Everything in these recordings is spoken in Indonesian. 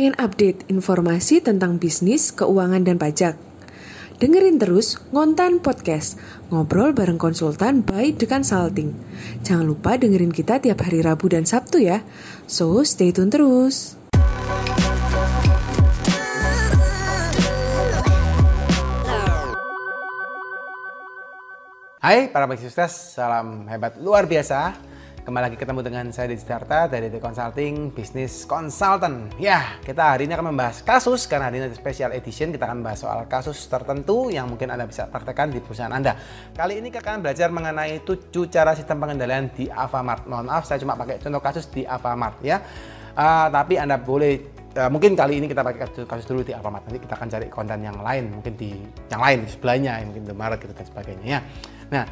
Pengen update informasi tentang bisnis, keuangan, dan pajak? Dengerin terus Ngontan Podcast, ngobrol bareng konsultan by The Consulting. Jangan lupa dengerin kita tiap hari Rabu dan Sabtu ya. So, stay tune terus. Hai para pebisnis sukses, salam hebat luar biasa. Kembali lagi ketemu dengan saya di Sidarta dari The Consulting Business Consultant. Ya, kita hari ini akan membahas kasus karena hari ini special edition kita akan membahas soal kasus tertentu yang mungkin Anda bisa praktekkan di perusahaan Anda. Kali ini kita akan belajar mengenai tujuh cara sistem pengendalian di Alfamart. Mohon maaf saya cuma pakai contoh kasus di Alfamart ya. Uh, tapi Anda boleh uh, mungkin kali ini kita pakai kasus, kasus dulu di Alfamart. Nanti kita akan cari konten yang lain, mungkin di yang lain di sebelahnya, mungkin di Maret gitu dan sebagainya ya. Nah,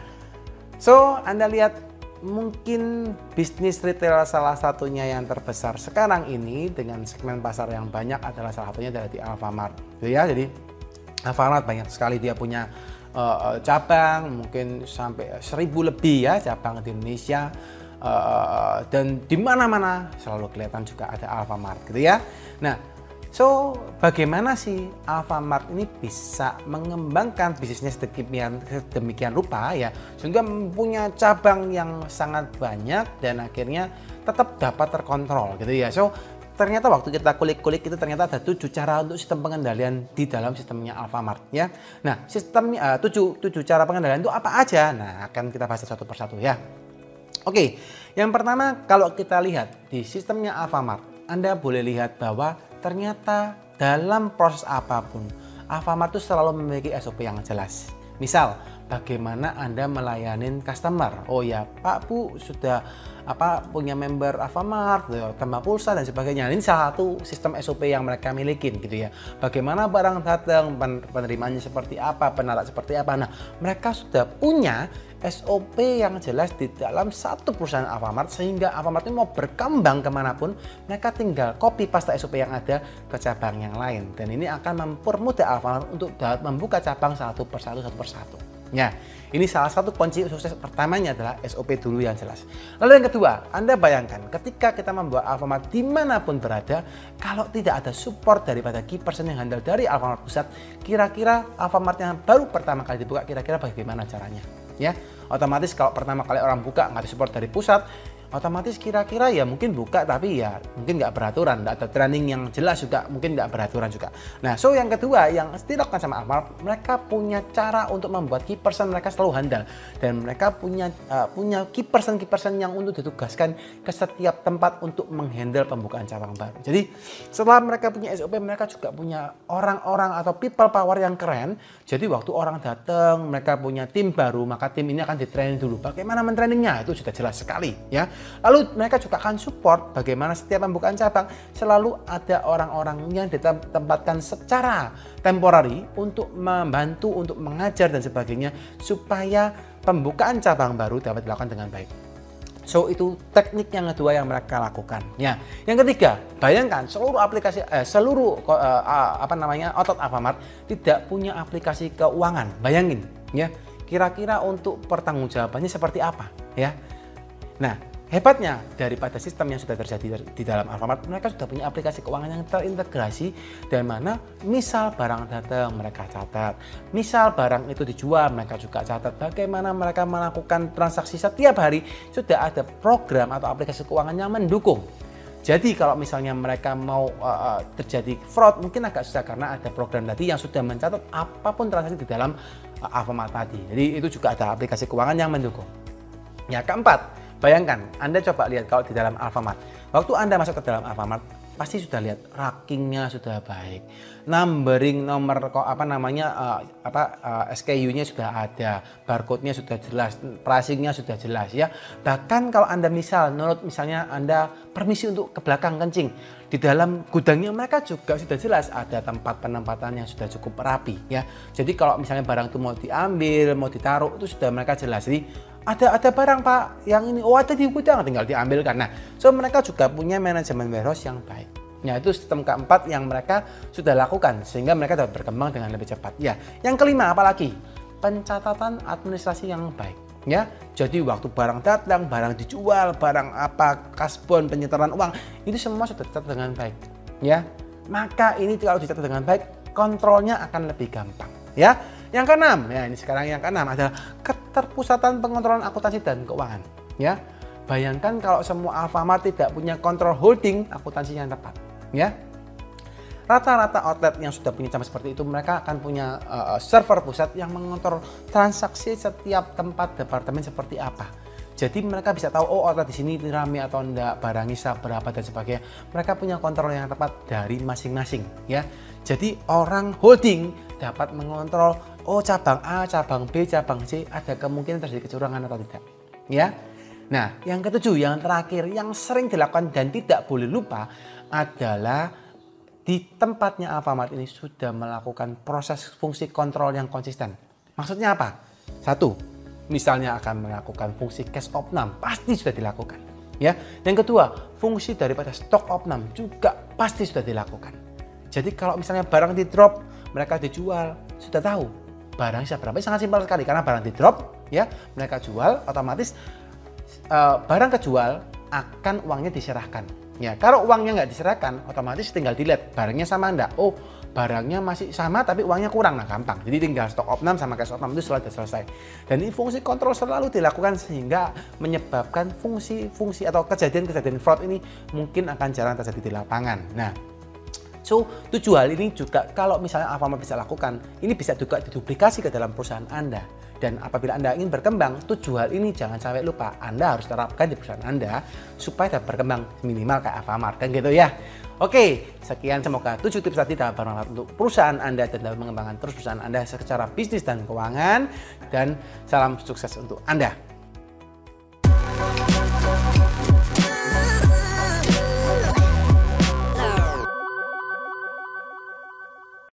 so Anda lihat mungkin bisnis retail salah satunya yang terbesar sekarang ini dengan segmen pasar yang banyak adalah salah satunya dari di Alfamart gitu ya. Jadi Alfamart banyak sekali. Dia punya uh, cabang mungkin sampai seribu lebih ya cabang di Indonesia. Uh, dan di mana-mana selalu kelihatan juga ada Alfamart gitu ya. Nah So, bagaimana sih Alfamart ini bisa mengembangkan bisnisnya sedemikian, sedemikian rupa ya, sehingga punya cabang yang sangat banyak dan akhirnya tetap dapat terkontrol gitu ya. So, ternyata waktu kita kulik-kulik itu ternyata ada tujuh cara untuk sistem pengendalian di dalam sistemnya Alfamart ya. Nah, sistemnya uh, tujuh, tujuh cara pengendalian itu apa aja? Nah, akan kita bahas satu persatu ya. Oke, yang pertama kalau kita lihat di sistemnya Alfamart, Anda boleh lihat bahwa ternyata dalam proses apa pun Alfamart itu selalu memiliki SOP yang jelas. Misal, bagaimana Anda melayani customer? Oh ya, Pak Bu sudah apa punya member Alfamart, tambah pulsa dan sebagainya. Ini salah satu sistem SOP yang mereka miliki gitu ya. Bagaimana barang datang, penerimanya seperti apa, penarik seperti apa. Nah, mereka sudah punya SOP yang jelas di dalam satu perusahaan Alfamart sehingga Alfamart ini mau berkembang ke mana pun mereka tinggal copy paste SOP yang ada ke cabang yang lain dan ini akan mempermudah Alfamart untuk dapat membuka cabang satu persatu satu persatu. Ya, ini salah satu kunci sukses pertamanya adalah SOP dulu yang jelas. Lalu yang kedua, Anda bayangkan ketika kita membuat Alfamart di mana pun berada, kalau tidak ada support daripada key person yang handal dari Alfamart pusat, kira-kira Alfamart yang baru pertama kali dibuka, kira-kira bagaimana caranya? Ya, otomatis kalau pertama kali orang buka nggak ada support dari pusat, otomatis kira-kira ya mungkin buka tapi ya mungkin nggak beraturan, nggak ada training yang jelas juga, mungkin nggak beraturan juga. Nah, so yang kedua yang dilakukan sama Alfamart, mereka punya cara untuk membuat key person mereka selalu handal dan mereka punya uh, punya key person key person yang untuk ditugaskan ke setiap tempat untuk menghandle pembukaan cabang baru. Jadi setelah mereka punya SOP, mereka juga punya orang-orang atau people power yang keren. Jadi waktu orang datang, mereka punya tim baru, maka tim ini akan ditraining dulu. Bagaimana mentrainingnya itu sudah jelas sekali ya. Lalu mereka juga akan support bagaimana setiap pembukaan cabang selalu ada orang-orang yang ditempatkan secara temporary untuk membantu, untuk mengajar dan sebagainya supaya pembukaan cabang baru dapat dilakukan dengan baik. So itu teknik yang kedua yang mereka lakukan. Ya, yang ketiga, bayangkan seluruh aplikasi, eh, seluruh eh, apa namanya otot Alfamart tidak punya aplikasi keuangan. Bayangin, ya, kira-kira untuk pertanggungjawabannya seperti apa, ya? Nah, Hebatnya daripada sistem yang sudah terjadi di dalam Alfamart, mereka sudah punya aplikasi keuangan yang terintegrasi dan mana misal barang datang mereka catat, misal barang itu dijual mereka juga catat. Bagaimana mereka melakukan transaksi setiap hari sudah ada program atau aplikasi keuangan yang mendukung. Jadi kalau misalnya mereka mau uh, terjadi fraud mungkin agak susah karena ada program tadi yang sudah mencatat apa pun transaksi di dalam uh, Alfamart tadi. Jadi itu juga ada aplikasi keuangan yang mendukung. Ya keempat, Bayangkan, Anda coba lihat kalau di dalam Alfamart. Waktu Anda masuk ke dalam Alfamart, pasti sudah lihat rankingnya sudah baik, numbering nomor kok apa namanya uh, apa uh, eh, SKU-nya sudah ada, barcode-nya sudah jelas, pricing-nya sudah jelas ya. Bahkan kalau Anda misal menurut misalnya Anda permisi untuk ke belakang kencing, di dalam gudangnya mereka juga sudah jelas ada tempat penempatan yang sudah cukup rapi ya. Jadi kalau misalnya barang itu mau diambil, mau ditaruh itu sudah mereka jelas. Jadi ada ada barang pak yang ini oh ada di gudang tinggal diambil karena so mereka juga punya manajemen warehouse yang baik Ya itu sistem keempat yang mereka sudah lakukan sehingga mereka dapat berkembang dengan lebih cepat. Ya, yang kelima apalagi pencatatan administrasi yang baik. Ya, jadi waktu barang datang, barang dijual, barang apa, kasbon, penyetoran uang itu semua sudah tercatat dengan baik. Ya, maka ini kalau dicatat dengan baik, kontrolnya akan lebih gampang. Ya, yang keenam, ya ini sekarang yang keenam adalah keterpusatan pengontrolan akuntansi dan keuangan. Ya, bayangkan kalau semua Alfamart tidak punya kontrol holding akuntansi yang tepat. Ya, rata-rata outlet yang sudah punya cabang seperti itu mereka akan punya uh, server pusat yang mengontrol transaksi setiap tempat departemen seperti apa. Jadi mereka bisa tahu oh outlet di sini ramai atau enggak, barang isa berapa dan sebagainya. Mereka punya kontrol yang tepat dari masing-masing ya. Jadi orang holding dapat mengontrol oh cabang A, cabang B, cabang C ada kemungkinan terjadi kecurangan atau tidak. Ya. Nah, yang ketujuh, yang terakhir, yang sering dilakukan dan tidak boleh lupa adalah di tempatnya Alfamart ini sudah melakukan proses fungsi kontrol yang konsisten. Maksudnya apa? Satu, misalnya akan melakukan fungsi cash opnam, pasti sudah dilakukan. Ya, yang kedua, fungsi daripada stock opnam juga pasti sudah dilakukan. Jadi kalau misalnya barang di drop, mereka dijual, sudah tahu barang siapa berapa. Sangat simpel sekali karena barang di drop, ya mereka jual, otomatis uh, barang kejual akan uangnya diserahkan Ya, kalau uangnya nggak diserahkan, otomatis tinggal dilihat barangnya sama enggak. Oh, barangnya masih sama tapi uangnya kurang. Nah, gampang. Jadi tinggal stok opnam sama cash opnam itu sudah selesai. Dan ini fungsi kontrol selalu dilakukan sehingga menyebabkan fungsi-fungsi atau kejadian-kejadian fraud ini mungkin akan jarang terjadi di lapangan. Nah, So, tujuh hal ini juga kalau misalnya Alfamart bisa lakukan, ini bisa juga diduplikasi ke dalam perusahaan Anda. Dan apabila Anda ingin berkembang, tujuh hal ini jangan sampai lupa. Anda harus terapkan di perusahaan Anda supaya dapat berkembang minimal kayak Alfamart. Kan gitu ya. Oke, sekian semoga tujuh tips tadi dapat bermanfaat untuk perusahaan Anda dan dapat mengembangkan terus perusahaan Anda secara bisnis dan keuangan. Dan salam sukses untuk Anda.